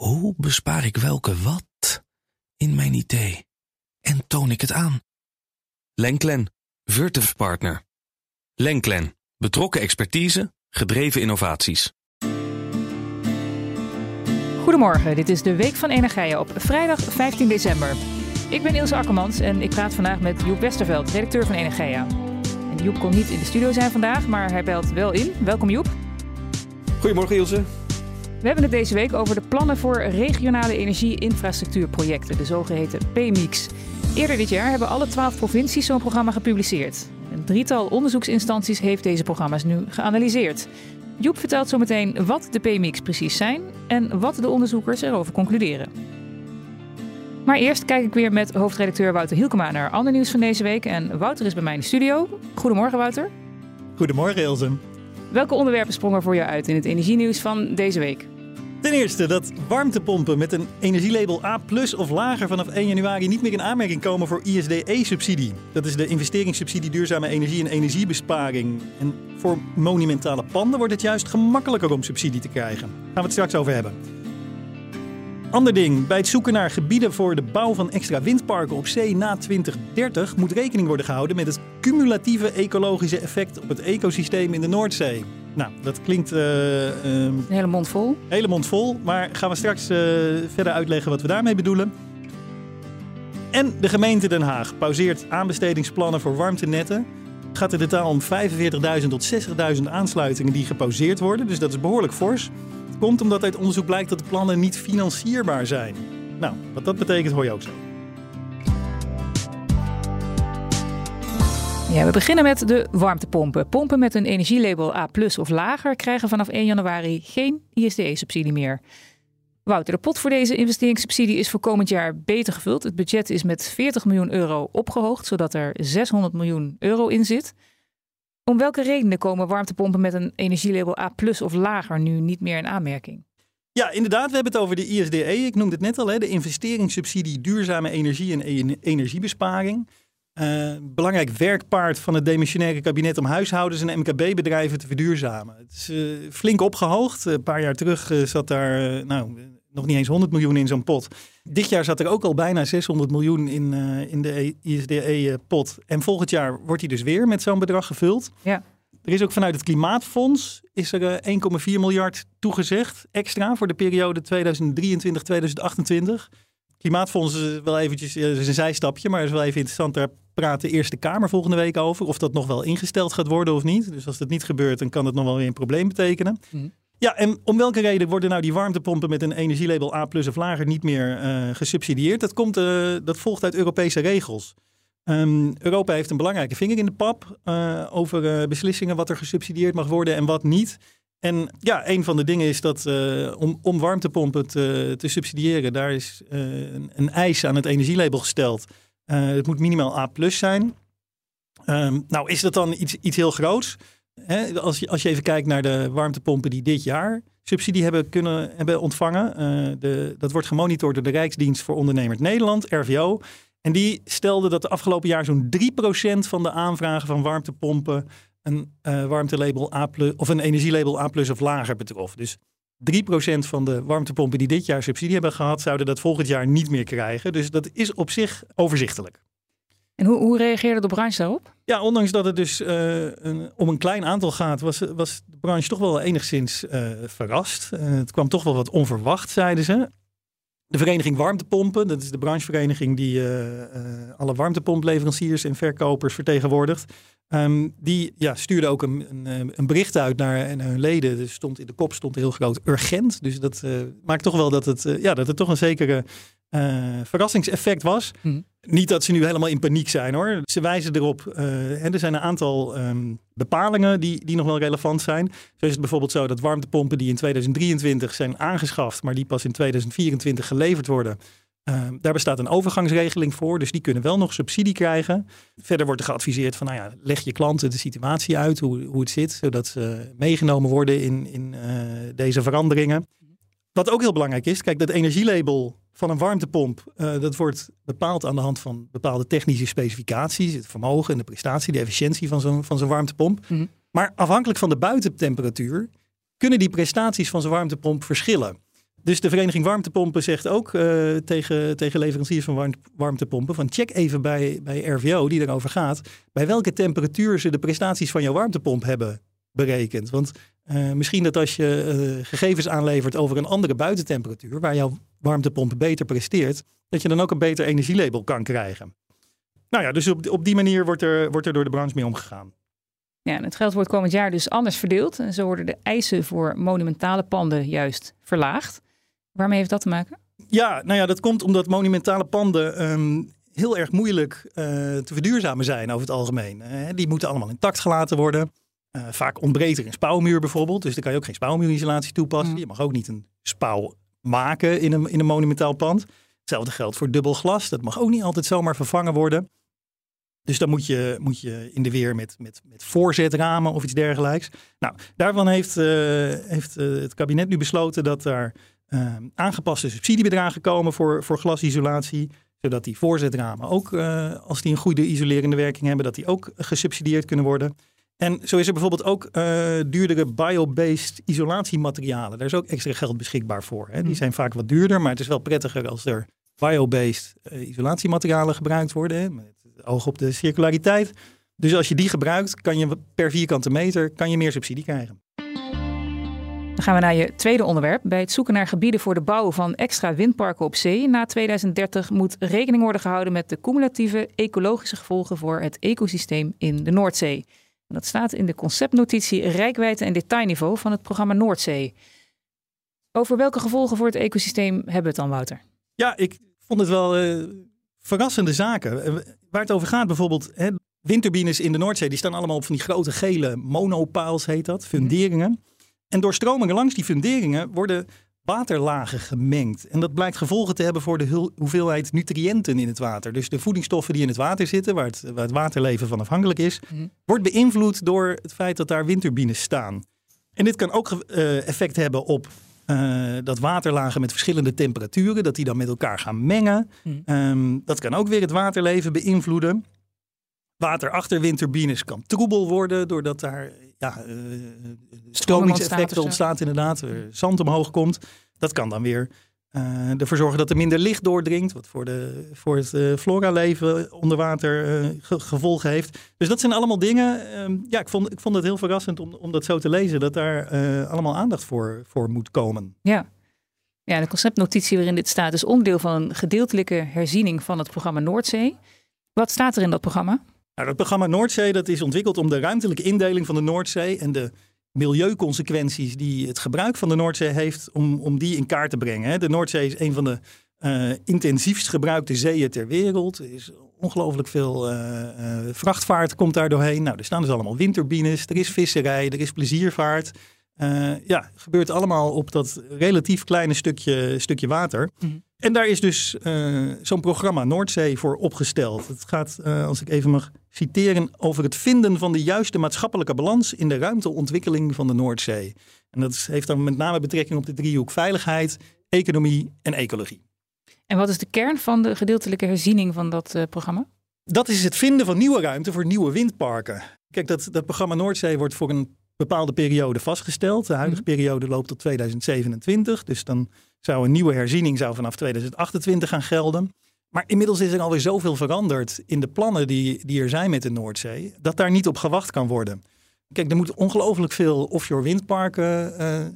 Hoe bespaar ik welke wat in mijn idee? En toon ik het aan? Lenklen, Virtuf Partner. Lenklen, betrokken expertise, gedreven innovaties. Goedemorgen, dit is de Week van Energia op vrijdag 15 december. Ik ben Ilse Akkermans en ik praat vandaag met Joep Westerveld, redacteur van Energia. En Joep kon niet in de studio zijn vandaag, maar hij belt wel in. Welkom Joep. Goedemorgen Ilse. We hebben het deze week over de plannen voor regionale energie-infrastructuurprojecten, de zogeheten PMIX. Eerder dit jaar hebben alle twaalf provincies zo'n programma gepubliceerd. Een drietal onderzoeksinstanties heeft deze programma's nu geanalyseerd. Joep vertelt zometeen wat de PMIX precies zijn en wat de onderzoekers erover concluderen. Maar eerst kijk ik weer met hoofdredacteur Wouter Hielkema naar ander nieuws van deze week. En Wouter is bij mij in de studio. Goedemorgen Wouter. Goedemorgen Ilse. Welke onderwerpen sprongen voor jou uit in het energienieuws van deze week? Ten eerste dat warmtepompen met een energielabel A of lager vanaf 1 januari niet meer in aanmerking komen voor ISDE-subsidie. Dat is de investeringssubsidie duurzame energie en energiebesparing. En voor monumentale panden wordt het juist gemakkelijker om subsidie te krijgen. Daar gaan we het straks over hebben. Ander ding, bij het zoeken naar gebieden voor de bouw van extra windparken op zee na 2030 moet rekening worden gehouden met het cumulatieve ecologische effect op het ecosysteem in de Noordzee. Nou, dat klinkt. Uh, een hele mond vol. Hele mond vol, maar gaan we straks uh, verder uitleggen wat we daarmee bedoelen. En de gemeente Den Haag pauzeert aanbestedingsplannen voor warmtenetten. Het gaat in totaal om 45.000 tot 60.000 aansluitingen die gepauzeerd worden, dus dat is behoorlijk fors. Komt omdat uit onderzoek blijkt dat de plannen niet financierbaar zijn. Nou, wat dat betekent hoor je ook zo. Ja, we beginnen met de warmtepompen. Pompen met een energielabel A of lager krijgen vanaf 1 januari geen ISDE-subsidie meer. Wouter, de pot voor deze investeringssubsidie is voor komend jaar beter gevuld. Het budget is met 40 miljoen euro opgehoogd, zodat er 600 miljoen euro in zit. Om welke redenen komen warmtepompen met een energielabel A of lager nu niet meer in aanmerking? Ja, inderdaad. We hebben het over de ISDE. Ik noemde het net al, hè, de investeringssubsidie duurzame energie en energiebesparing. Uh, belangrijk werkpaard van het demissionaire kabinet om huishoudens en MKB-bedrijven te verduurzamen. Het is uh, flink opgehoogd. een paar jaar terug uh, zat daar nou, nog niet eens 100 miljoen in zo'n pot. Dit jaar zat er ook al bijna 600 miljoen in, in de ISDE-pot. En volgend jaar wordt die dus weer met zo'n bedrag gevuld. Ja. Er is ook vanuit het Klimaatfonds is er 1,4 miljard toegezegd extra voor de periode 2023-2028. Klimaatfonds is wel eventjes is een zijstapje, maar is wel even interessant. Daar praat de Eerste Kamer volgende week over. Of dat nog wel ingesteld gaat worden of niet. Dus als dat niet gebeurt, dan kan dat nog wel weer een probleem betekenen. Mhm. Ja, en om welke reden worden nou die warmtepompen met een energielabel A plus of lager niet meer uh, gesubsidieerd? Dat, komt, uh, dat volgt uit Europese regels. Um, Europa heeft een belangrijke vinger in de pap uh, over beslissingen wat er gesubsidieerd mag worden en wat niet. En ja, een van de dingen is dat om, om warmtepompen te, te subsidiëren, daar is een, een, eis aan het energielabel gesteld. Het moet minimaal A zijn. Um, nou, is dat dan iets, iets heel groots? Hè? Als, je, als je even kijkt naar de warmtepompen die dit jaar subsidie hebben kunnen hebben ontvangen. de, dat wordt gemonitord door de Rijksdienst voor Ondernemers Nederland, RVO. En die stelde dat de afgelopen jaar zo'n 3% van de aanvragen van warmtepompen een uh, warmtelabel A of een energielabel A of lager betrof. Dus 3% van de warmtepompen die dit jaar subsidie hebben gehad, zouden dat volgend jaar niet meer krijgen. Dus dat is op zich overzichtelijk. En hoe, hoe reageerde de branche daarop? Ja, ondanks dat het dus een, om een klein aantal gaat, was, was de branche toch wel enigszins uh, verrast. het kwam toch wel wat onverwacht, zeiden ze. De vereniging Warmtepompen, dat is de branchevereniging die alle warmtepompleveranciers en verkopers vertegenwoordigt. Um, die ja, stuurde ook een, een, een bericht uit naar, hun leden. Er stond in de kop stond heel groot urgent. Dus dat maakt toch wel dat het, ja, dat het toch een zekere uh, verrassingseffect was. Mm. Niet dat ze nu helemaal in paniek zijn hoor. Ze wijzen erop, er zijn een aantal um, bepalingen die, die nog wel relevant zijn. Zo is het bijvoorbeeld zo dat warmtepompen die in 2023 zijn aangeschaft, maar die pas in 2024 geleverd worden, uh, daar bestaat een overgangsregeling voor, dus die kunnen wel nog subsidie krijgen. Verder wordt er geadviseerd van, nou ja, leg je klanten de situatie uit, hoe, hoe het zit, zodat ze meegenomen worden in, in uh, deze veranderingen. Wat ook heel belangrijk is, kijk, dat energielabel van een warmtepomp, uh, dat wordt bepaald aan de hand van bepaalde technische specificaties, het vermogen en de prestatie, de efficiëntie van zo'n van zo'n warmtepomp. Mm -hmm. Maar afhankelijk van de buitentemperatuur kunnen die prestaties van zo'n warmtepomp verschillen. Dus de Vereniging Warmtepompen zegt ook uh, tegen, tegen leveranciers van warmtepompen: van check even bij, bij RVO, die erover gaat, bij welke temperatuur ze de prestaties van jouw warmtepomp hebben berekend. Want uh, misschien dat als je uh, gegevens aanlevert over een andere buitentemperatuur, waar jouw warmtepomp beter presteert, dat je dan ook een beter energielabel kan krijgen. Nou ja, dus op, op die manier wordt er, wordt er door de branche mee omgegaan. Ja, en het geld wordt komend jaar dus anders verdeeld. En zo worden de eisen voor monumentale panden juist verlaagd. Waarmee heeft dat te maken? Ja, nou ja, dat komt omdat monumentale panden um, heel erg moeilijk uh, te verduurzamen zijn over het algemeen. Uh, die moeten allemaal intact gelaten worden. Uh, vaak ontbreekt er een spouwmuur bijvoorbeeld. Dus dan kan je ook geen spouwmuurisolatie toepassen. Mm. Je mag ook niet een spouw maken in een, in een monumentaal pand. Hetzelfde geldt voor dubbel glas. Dat mag ook niet altijd zomaar vervangen worden. Dus dan moet je, moet je in de weer met, met, met voorzetramen of iets dergelijks. Nou, daarvan heeft, uh, heeft uh, het kabinet nu besloten dat daar aangepaste subsidiebedragen komen voor, voor glasisolatie. Zodat die voorzetramen ook, als die een goede isolerende werking hebben, dat die ook gesubsidieerd kunnen worden. En zo is er bijvoorbeeld ook duurdere bio-based isolatiematerialen. Daar is ook extra geld beschikbaar voor. Hè. Die hmm. zijn vaak wat duurder, maar het is wel prettiger als er bio-based isolatiematerialen gebruikt worden. Met oog op de circulariteit. Dus als je die gebruikt, kan je per vierkante meter kan je meer subsidie krijgen. Dan gaan we naar je tweede onderwerp. Bij het zoeken naar gebieden voor de bouw van extra windparken op zee na 2030 moet rekening worden gehouden met de cumulatieve ecologische gevolgen voor het ecosysteem in de Noordzee. Dat staat in de conceptnotitie Rijkwijde en detailniveau van het programma Noordzee. Over welke gevolgen voor het ecosysteem hebben we het dan, Wouter? Ja, ik vond het wel uh, verrassende zaken. Eh, waar het over gaat bijvoorbeeld, hè, windturbines in de Noordzee, die staan allemaal op van die grote gele monopiles, heet dat, funderingen. En door stromingen langs die funderingen worden waterlagen gemengd. En dat blijkt gevolgen te hebben voor de hoeveelheid nutriënten in het water. Dus de voedingsstoffen die in het water zitten, waar het, waar het waterleven van afhankelijk is, mhm. wordt beïnvloed door het feit dat daar windturbines staan. En dit kan ook uh, effect hebben op uh, dat waterlagen met verschillende temperaturen, dat die dan met elkaar gaan mengen. Hmm. Ehm, dat kan ook weer het waterleven beïnvloeden. Water achter windturbines kan troebel worden, doordat daar ja, uh, stromingseffecten ontstaan, inderdaad. zand omhoog komt. Dat kan dan weer uh, ervoor zorgen dat er minder licht doordringt, wat voor, de, voor het flora-leven onder water uh, gevolgen heeft. Dus dat zijn allemaal dingen. Ehm, ja, ik vond, ik vond het heel verrassend om, om dat zo te lezen, dat daar allemaal aandacht voor, voor moet komen. Ja. ja, de conceptnotitie waarin dit staat is onderdeel van een gedeeltelijke herziening van het programma Noordzee. Wat staat er in dat programma? Nou, dat programma Noordzee dat is ontwikkeld om de ruimtelijke indeling van de Noordzee en de milieuconsequenties die het gebruik van de Noordzee heeft, om, om die in kaart te brengen. De Noordzee is een van de uh, intensiefst gebruikte zeeën ter wereld. Er is ongelooflijk veel uh, uh, vrachtvaart komt daar doorheen. Nou, er staan dus allemaal windturbines, er is visserij, er is pleziervaart. ja, gebeurt allemaal op dat relatief kleine stukje, stukje water. Mhm. En daar is dus zo'n programma Noordzee voor opgesteld. Het gaat, als ik even mag citeren over het vinden van de juiste maatschappelijke balans in de ruimteontwikkeling van de Noordzee. En dat heeft dan met name betrekking op de driehoek veiligheid, economie en ecologie. En wat is de kern van de gedeeltelijke herziening van dat uh, programma? Dat is het vinden van nieuwe ruimte voor nieuwe windparken. Kijk, dat, dat programma Noordzee wordt voor een bepaalde periode vastgesteld. De huidige mhm. periode loopt tot 2027. Dus dan zou een nieuwe herziening zou vanaf 2028 gaan gelden. Maar inmiddels is er alweer zoveel veranderd in de plannen die, die er zijn met de Noordzee, dat daar niet op gewacht kan worden. Kijk, er moet ongelooflijk veel offshore windparken uh,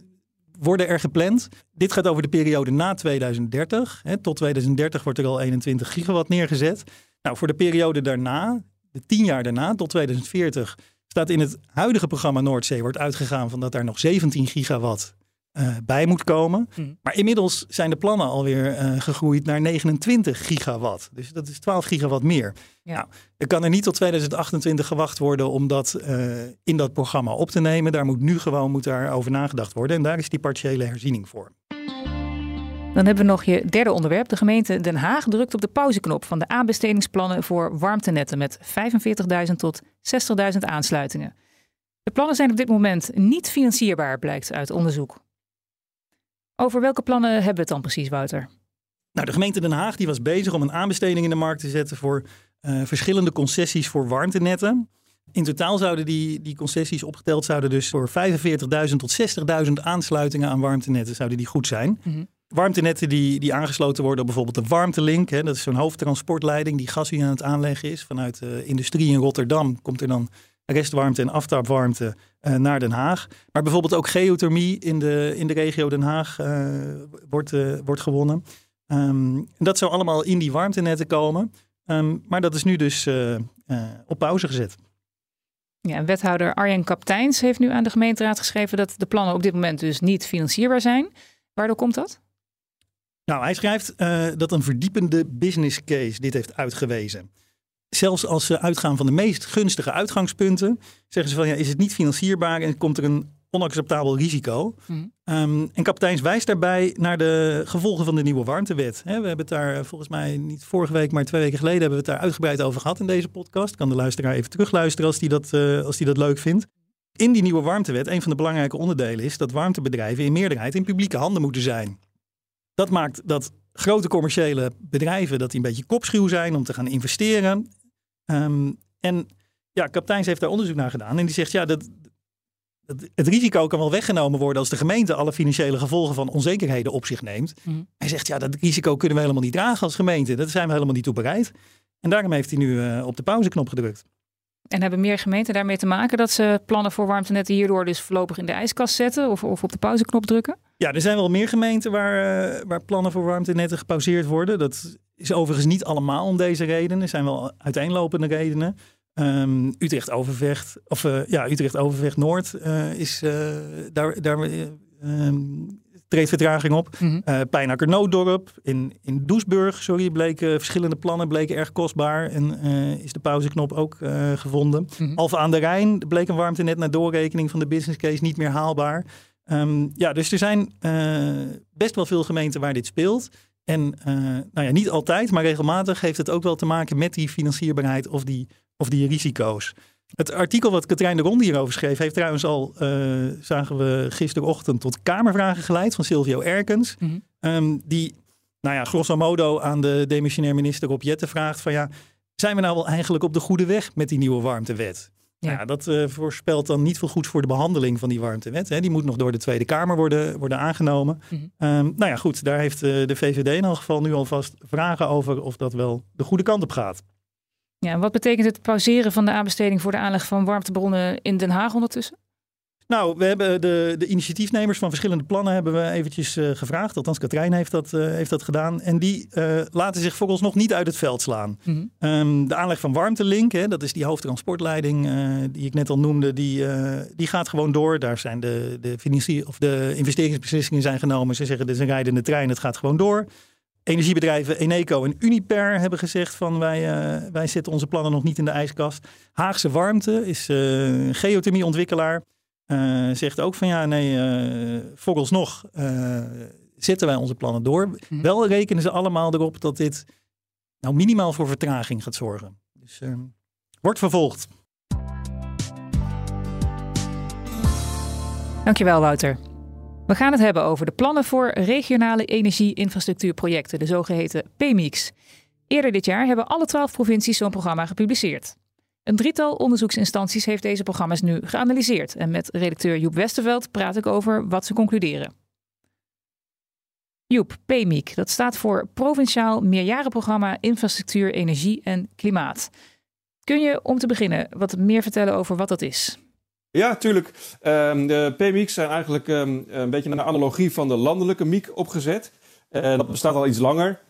worden er gepland. Dit gaat over de periode na 2030. Hè, tot 2030 wordt er al 21 gigawatt neergezet. Nou, voor de periode daarna, de tien jaar daarna, tot 2040, staat in het huidige programma Noordzee wordt uitgegaan van dat daar nog 17 gigawatt uh, bij moet komen. Hmm. Maar inmiddels zijn de plannen alweer uh, gegroeid naar 29 gigawatt. Dus dat is 12 gigawatt meer. Ja. Nou, er kan er niet tot 2028 gewacht worden om dat uh, in dat programma op te nemen. Daar moet nu gewoon moet daar over nagedacht worden. En daar is die partiële herziening voor. Dan hebben we nog je derde onderwerp. De gemeente Den Haag drukt op de pauzeknop van de aanbestedingsplannen voor warmtenetten met 45.000 tot 60.000 aansluitingen. De plannen zijn op dit moment niet financierbaar, blijkt uit onderzoek. Over welke plannen hebben we het dan precies, Wouter? Nou, de gemeente Den Haag die was bezig om een aanbesteding in de markt te zetten voor uh, verschillende concessies voor warmtenetten. In totaal zouden die, die concessies opgeteld zouden dus voor 45.000 tot 60.000 aansluitingen aan warmtenetten zouden die goed zijn. Mhm. warmtenetten die, die aangesloten worden op bijvoorbeeld de warmtelink. Hè, dat is zo'n hoofdtransportleiding die gas aan het aanleggen is. Vanuit de industrie in Rotterdam komt er dan restwarmte en aftapwarmte uh, naar Den Haag. Maar bijvoorbeeld ook geothermie in de, in de regio Den Haag uh, wordt, uh, wordt gewonnen. Um, dat zou allemaal in die warmtenetten komen. Um, maar dat is nu dus op pauze gezet. Ja, wethouder Arjen Kapteins heeft nu aan de gemeenteraad geschreven dat de plannen op dit moment dus niet financierbaar zijn. Waardoor komt dat? Nou, hij schrijft uh, dat een verdiepende business case dit heeft uitgewezen. Zelfs als ze uitgaan van de meest gunstige uitgangspunten, zeggen ze van ja, is het niet financierbaar en komt er een onacceptabel risico. Mm. Um, en kapiteins wijst daarbij naar de gevolgen van de nieuwe warmtewet. He, we hebben het daar eh, volgens mij niet vorige week, maar twee weken geleden hebben we het daar uitgebreid over gehad in deze podcast. Kan de luisteraar even terugluisteren als die dat, uh, als die dat leuk vindt. In die nieuwe warmtewet, een van de belangrijke onderdelen is dat warmtebedrijven in meerderheid in publieke handen moeten zijn. Dat maakt dat grote commerciële bedrijven dat die een beetje kopschuw zijn om te gaan investeren. Um, en ja, Kapteins heeft daar onderzoek naar gedaan en die zegt ja, dat, het risico kan wel weggenomen worden als de gemeente alle financiële gevolgen van onzekerheden op zich neemt. Mm. Hij zegt, ja, dat risico kunnen we helemaal niet dragen als gemeente. Daar zijn we helemaal niet toe bereid. En daarom heeft hij nu uh, op de pauzeknop gedrukt. En hebben meer gemeenten daarmee te maken dat ze plannen voor warmtenetten hierdoor dus voorlopig in de ijskast zetten of, of op de pauzeknop drukken? Ja, er zijn wel meer gemeenten waar, uh, waar plannen voor warmtenetten gepauzeerd worden. Dat is overigens niet allemaal om deze redenen. Er zijn wel uiteenlopende redenen. Um, Utrecht Overvecht, of uh, ja, Utrecht Overvecht Noord uh, is uh, daar, daar um, treedt vertraging op. Mm -hmm. Pijnakker Nooddorp in, in Doesburg, sorry, bleken verschillende plannen bleken erg kostbaar en is de pauzeknop ook gevonden. Mm -hmm. Alfa aan de Rijn bleek een warmtenet naar doorrekening van de business case niet meer haalbaar. Um, ja, dus er zijn best wel veel gemeenten waar dit speelt. En nou ja, niet altijd, maar regelmatig heeft het ook wel te maken met die financierbaarheid of die of die risico's. Het artikel wat Katrijn de Ronde hierover schreef, heeft trouwens al, uh, zagen we gisterochtend, tot Kamervragen geleid van Silvio Erkens. Mm -hmm. um, die, nou ja, grosso modo aan de demissionair minister Rob Jetten vraagt van ja, zijn we nou wel eigenlijk op de goede weg met die nieuwe warmtewet? Ja. Nou, dat uh, voorspelt dan niet veel goed voor de behandeling van die warmtewet. Hè. Die moet nog door de Tweede Kamer worden, worden aangenomen. Mm -hmm. um, nou ja, goed, daar heeft uh, de VVD in elk geval nu alvast vragen over of dat wel de goede kant op gaat. Ja, wat betekent het pauzeren van de aanbesteding voor de aanleg van warmtebronnen in Den Haag ondertussen? Nou, we hebben de, de initiatiefnemers van verschillende plannen hebben we eventjes uh, gevraagd. Althans, Katrijn heeft dat, uh, heeft dat gedaan. En die uh, laten zich nog niet uit het veld slaan. Mm -hmm. um, de aanleg van Warmtelink, hè, dat is die hoofdtransportleiding die ik net al noemde, die, die gaat gewoon door. Daar zijn de, de, financier, of de investeringsbeslissingen zijn genomen. Ze zeggen, dit is een rijdende trein, het gaat gewoon door. Energiebedrijven Eneco en Uniper hebben gezegd van wij, wij zetten onze plannen nog niet in de ijskast. Haagse Warmte is een geothermieontwikkelaar. Uh, zegt ook van ja, nee, vooralsnog zetten wij onze plannen door. Mm. Wel rekenen ze allemaal erop dat dit nou minimaal voor vertraging gaat zorgen. Dus wordt vervolgd. Dankjewel, Wouter. We gaan het hebben over de plannen voor regionale energie-infrastructuurprojecten, de zogeheten PMIX. Eerder dit jaar hebben alle twaalf provincies zo'n programma gepubliceerd. Een drietal onderzoeksinstanties heeft deze programma's nu geanalyseerd. En met redacteur Joep Westerveld praat ik over wat ze concluderen. Joep, PMIC, dat staat voor Provinciaal Meerjarenprogramma Infrastructuur, Energie en Klimaat. Kun je om te beginnen wat meer vertellen over wat dat is? Ja, tuurlijk. Um, de PMIX zijn eigenlijk um, een beetje een analogie van de landelijke MIEK opgezet. Uh, dat bestaat al iets langer.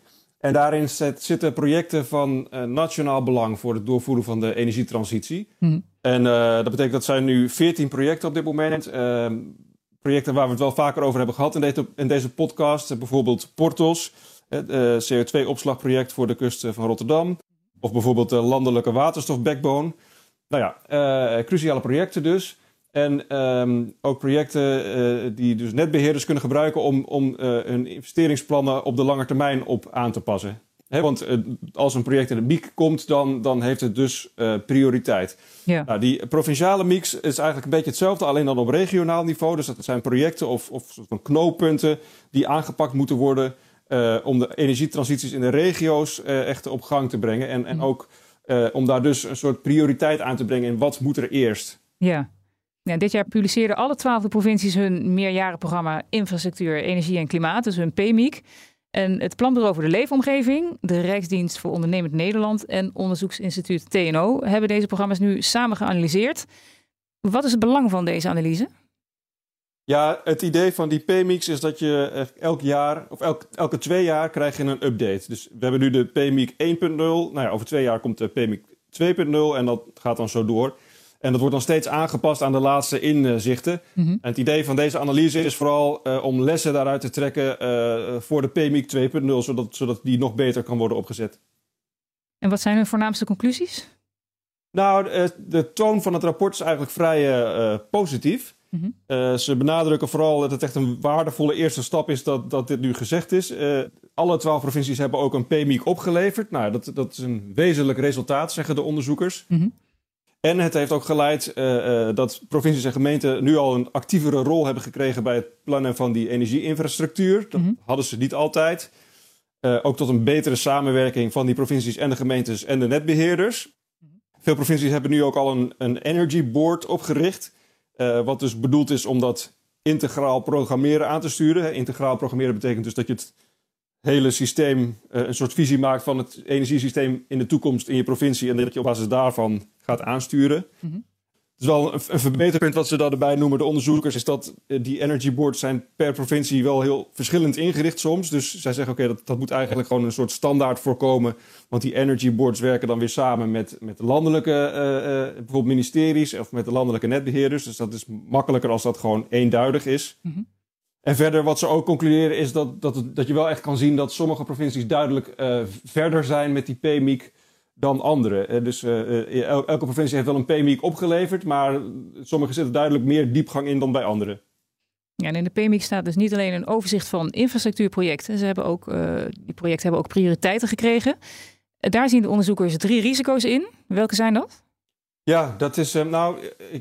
En daarin zet, zitten projecten van uh, nationaal belang voor het doorvoeren van de energietransitie. Hmm. En uh, dat betekent dat zijn nu 14 projecten op dit moment. Ehm, projecten waar we het wel vaker over hebben gehad in deze, in deze podcast. bijvoorbeeld Portos, het CO2-opslagproject voor de kust van Rotterdam. Of bijvoorbeeld de landelijke waterstofbackbone. Nou ja, cruciale projecten dus. En um, ook projecten uh, die dus netbeheerders kunnen gebruiken om, om uh, hun investeringsplannen op de lange termijn op aan te passen. He, want als een project in de MIEK komt, dan, dan heeft het dus prioriteit. Ja. Nou, die provinciale MIEKs is eigenlijk een beetje hetzelfde, alleen dan op regionaal niveau. Dus dat zijn projecten of, of knooppunten die aangepakt moeten worden om de energietransities in de regio's echt op gang te brengen. En, en mm. ook om daar dus een soort prioriteit aan te brengen in wat moet er eerst. Ja, Ja, dit jaar publiceerden alle twaalf provincies hun meerjarenprogramma Infrastructuur, Energie en Klimaat, dus hun PMIC. En het Planbureau voor de Leefomgeving, de Rijksdienst voor Ondernemend Nederland en Onderzoeksinstituut TNO hebben deze programma's nu samen geanalyseerd. Wat is het belang van deze analyse? Ja, het idee van die PMIX is dat je elk jaar, of elk, elke twee jaar krijg je een update. Dus we hebben nu de PMIC 1.0. Nou ja, over twee jaar komt de PMIC 2.0 en dat gaat dan zo door. En dat wordt dan steeds aangepast aan de laatste inzichten. Mhm. En het idee van deze analyse is vooral uh, om lessen daaruit te trekken uh, voor de PMIC 2.0, zodat, zodat die nog beter kan worden opgezet. En wat zijn hun voornaamste conclusies? Nou, de, de toon van het rapport is eigenlijk vrij uh, positief. Mm ze benadrukken vooral dat het echt een waardevolle eerste stap is dat, dat dit nu gezegd is. alle twaalf provincies hebben ook een PMIC opgeleverd. Nou, dat, dat is een wezenlijk resultaat, zeggen de onderzoekers. Mm en het heeft ook geleid uh, uh, dat provincies en gemeenten nu al een actievere rol hebben gekregen bij het plannen van die energieinfrastructuur. Dat mm hadden ze niet altijd. Uh, ook tot een betere samenwerking van die provincies en de gemeentes en de netbeheerders. Veel provincies hebben nu ook al een, een energy board opgericht. wat dus bedoeld is om dat integraal programmeren aan te sturen. Integraal programmeren betekent dus dat je het hele systeem, een soort visie maakt van het energiesysteem in de toekomst in je provincie. En dat je op basis daarvan gaat aansturen. Mm Het is wel een, een verbeterpunt wat ze daarbij noemen, de onderzoekers, is dat eh, die energy boards zijn per provincie wel heel verschillend ingericht soms. Dus zij zeggen, oké, dat, dat moet eigenlijk gewoon een soort standaard voorkomen. Want die energy boards werken dan weer samen met, met landelijke, uh, uh, bijvoorbeeld ministeries of met de landelijke netbeheerders. Dus dat is makkelijker als dat gewoon eenduidig is. Mm -hmm. En verder, wat ze ook concluderen, is dat, dat, dat je wel echt kan zien dat sommige provincies duidelijk verder zijn met die PMIC dan andere. Eh, dus eh, eh, elke provincie heeft wel een PMIC opgeleverd, maar sommige zitten duidelijk meer diepgang in dan bij andere. Ja, en in de PMIC staat dus niet alleen een overzicht van infrastructuurprojecten. Ze hebben ook, die projecten hebben ook prioriteiten gekregen. Daar zien de onderzoekers drie risico's in. Welke zijn dat? Ja, dat is, nou,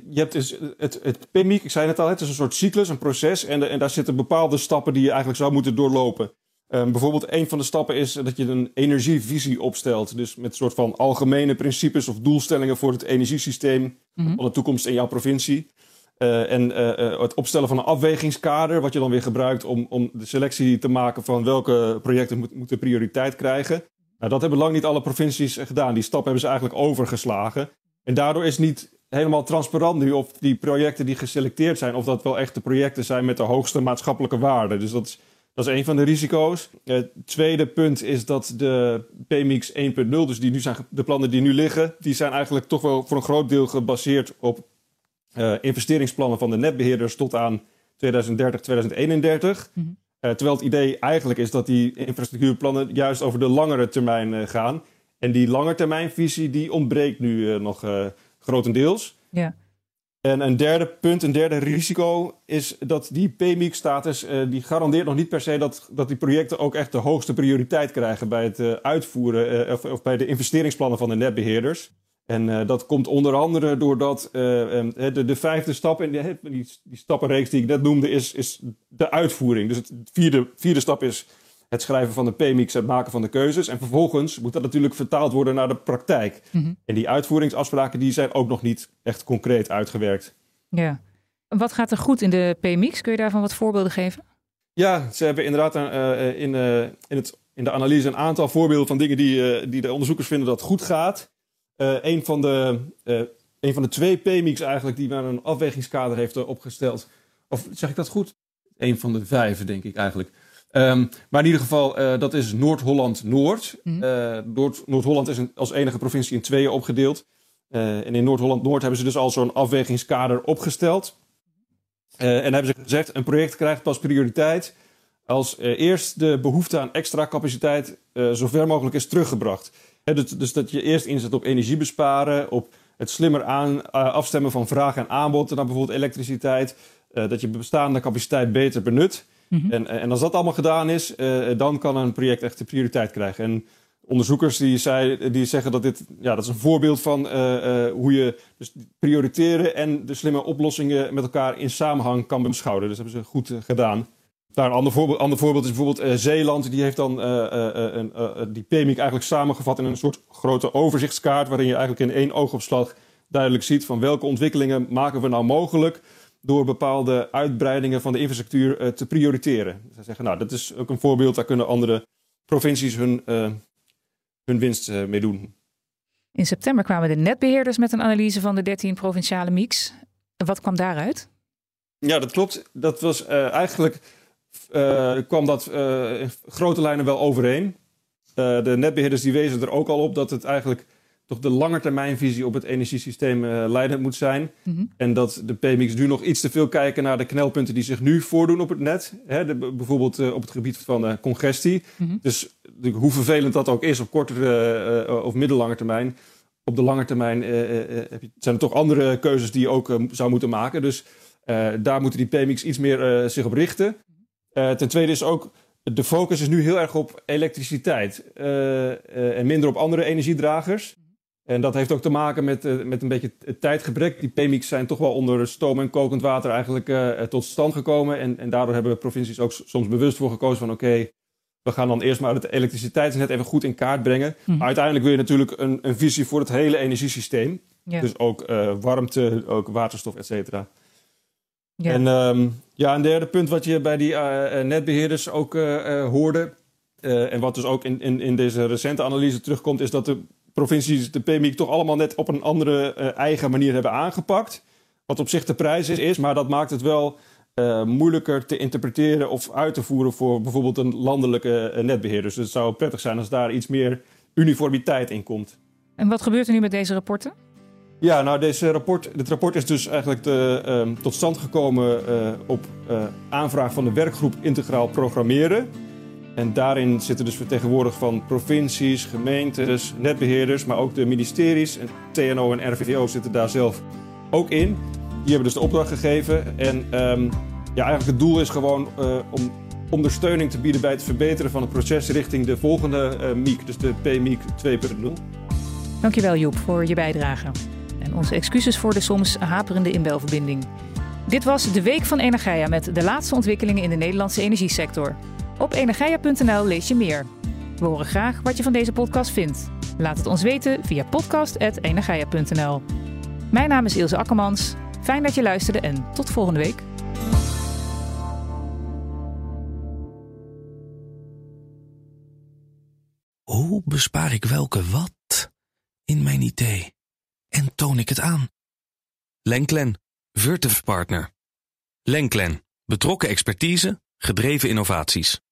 je hebt dus het, het PMIC, ik zei het al, het is een soort cyclus, een proces. En, en daar zitten bepaalde stappen die je eigenlijk zou moeten doorlopen. Um, bijvoorbeeld een van de stappen is dat je een energievisie opstelt. Dus met een soort van algemene principes of doelstellingen voor het energiesysteem mhm. van de toekomst in jouw provincie. Uh, en uh, het opstellen van een afwegingskader, wat je dan weer gebruikt om, om de selectie te maken van welke projecten moet, moeten prioriteit krijgen. Nou, dat hebben lang niet alle provincies gedaan. Die stap hebben ze eigenlijk overgeslagen. En daardoor is niet helemaal transparant nu of die projecten die geselecteerd zijn, of dat wel echt de projecten zijn met de hoogste maatschappelijke waarde. Dus dat is dat is een van de risico's. Het tweede punt is dat de PMX 1.0, dus die nu zijn, de plannen die nu liggen, die zijn eigenlijk toch wel voor een groot deel gebaseerd op uh, investeringsplannen van de netbeheerders tot aan 2030, 2031. Mm -hmm. uh, terwijl het idee eigenlijk is dat die infrastructuurplannen juist over de langere termijn uh, gaan. En die langetermijnvisie die ontbreekt nu nog grotendeels. Ja. En een derde punt, een derde risico, is dat die PMIC-status, uh, die garandeert nog niet per se dat, dat die projecten ook echt de hoogste prioriteit krijgen bij het uh, uitvoeren uh, of, of, bij de investeringsplannen van de netbeheerders. En dat komt onder andere doordat um, de, de, vijfde stap in die, die, die, stappenreeks die ik net noemde, is, is de uitvoering. Dus het vierde, vierde stap is het schrijven van de PMIX, het maken van de keuzes. En vervolgens moet dat natuurlijk vertaald worden naar de praktijk. Mhm. En die uitvoeringsafspraken die zijn ook nog niet echt concreet uitgewerkt. Ja. Wat gaat er goed in de PMIX? Kun je daarvan wat voorbeelden geven? Ja, ze hebben inderdaad uh, in, uh, in, het, in de analyse een aantal voorbeelden van dingen die, uh, die de onderzoekers vinden dat goed gaat. een, van de, een van de twee PMIX eigenlijk die maar een afwegingskader heeft opgesteld. Of zeg ik dat goed? Een van de vijf, denk ik eigenlijk. Um, maar in ieder geval, uh, dat is Noord-Holland-Noord. Mm uh, Noord-Holland is een, als enige provincie in tweeën opgedeeld. Uh, en in Noord-Holland-Noord hebben ze dus al zo'n afwegingskader opgesteld. en hebben ze gezegd, een project krijgt pas prioriteit als eerst de behoefte aan extra capaciteit zo ver mogelijk is teruggebracht. Dus, dus, dat je eerst inzet op energie besparen, op het slimmer aan, afstemmen van vraag en aanbod naar bijvoorbeeld elektriciteit. dat je bestaande capaciteit beter benut. Mhm. en, en als dat allemaal gedaan is, uh, dan kan een project echt de prioriteit krijgen. En onderzoekers die, zei, die zeggen dat dit ja, dat is een voorbeeld van uh, uh, hoe je dus prioriteren en de slimme oplossingen met elkaar in samenhang kan beschouwen. Dus dat hebben ze goed gedaan. Een ander voorbeeld, ander voorbeeld is bijvoorbeeld Zeeland. Die heeft dan die PMIC eigenlijk samengevat in een soort grote overzichtskaart. waarin je eigenlijk in één oogopslag duidelijk ziet van welke ontwikkelingen maken we nou mogelijk door bepaalde uitbreidingen van de infrastructuur uh, te prioriteren. Ze zeggen, nou, dat is ook een voorbeeld, daar kunnen andere provincies hun, uh, hun winst uh, mee doen. In september kwamen de netbeheerders met een analyse van de 13 provinciale mix. Wat kwam daaruit? Ja, dat klopt. Dat was eigenlijk kwam dat in grote lijnen wel overeen. de netbeheerders die wezen er ook al op dat het eigenlijk toch de langetermijnvisie op het energiesysteem uh, leidend moet zijn. Mhm. En dat de PMX nu nog iets te veel kijken naar de knelpunten die zich nu voordoen op het net. Hè, de, bijvoorbeeld uh, op het gebied van uh, congestie. Mhm. Dus hoe vervelend dat ook is op kortere of middellange termijn. Op de lange termijn zijn er toch andere keuzes die je ook zou moeten maken. Dus daar moeten die PMX iets meer zich op richten. ten tweede is ook de focus is nu heel erg op elektriciteit en minder op andere energiedragers. En dat heeft ook te maken met, uh, met een beetje het tijdgebrek. Die PMI's zijn toch wel onder stoom en kokend water eigenlijk uh, tot stand gekomen. En, en daardoor hebben provincies ook soms bewust voor gekozen van oké, we gaan dan eerst maar het elektriciteitsnet even goed in kaart brengen. Mhm. Uiteindelijk wil je natuurlijk een, een visie voor het hele energiesysteem. Dus ook uh, warmte, ook waterstof, et cetera. Ja. En um, ja, een derde punt wat je bij die netbeheerders ook hoorde... en wat dus ook in, in, in deze recente analyse terugkomt... is dat de provincies de PMI toch allemaal net op een andere uh, eigen manier hebben aangepakt. Wat op zich de prijs is, is maar dat maakt het wel uh, moeilijker te interpreteren of uit te voeren voor bijvoorbeeld een landelijke uh, netbeheerder. Dus het zou prettig zijn als daar iets meer uniformiteit in komt. En wat gebeurt er nu met deze rapporten? Ja, nou, deze rapport, dit rapport is dus eigenlijk de, uh, tot stand gekomen op aanvraag van de werkgroep Integraal Programmeren. En daarin zitten dus vertegenwoordigd van provincies, gemeentes, netbeheerders, maar ook de ministeries. En TNO en RVVO zitten daar zelf ook in. Die hebben dus de opdracht gegeven. En um, ja, eigenlijk het doel is gewoon uh, om ondersteuning te bieden bij het verbeteren van het proces richting de volgende uh, MIEK, dus de PMIEK 2.0. Dankjewel Joep voor je bijdrage. En onze excuses voor de soms haperende inbelverbinding. Dit was de Week van Energia met de laatste ontwikkelingen in de Nederlandse energiesector. Op energia.nl lees je meer. We horen graag wat je van deze podcast vindt. Laat het ons weten via podcast.energia.nl. Mijn naam is Ilse Akkermans. Fijn dat je luisterde en tot volgende week. Hoe bespaar ik welke wat in mijn idee en toon ik het aan? Lenklen, Virtuf Partner. Lenklen, betrokken expertise, gedreven innovaties.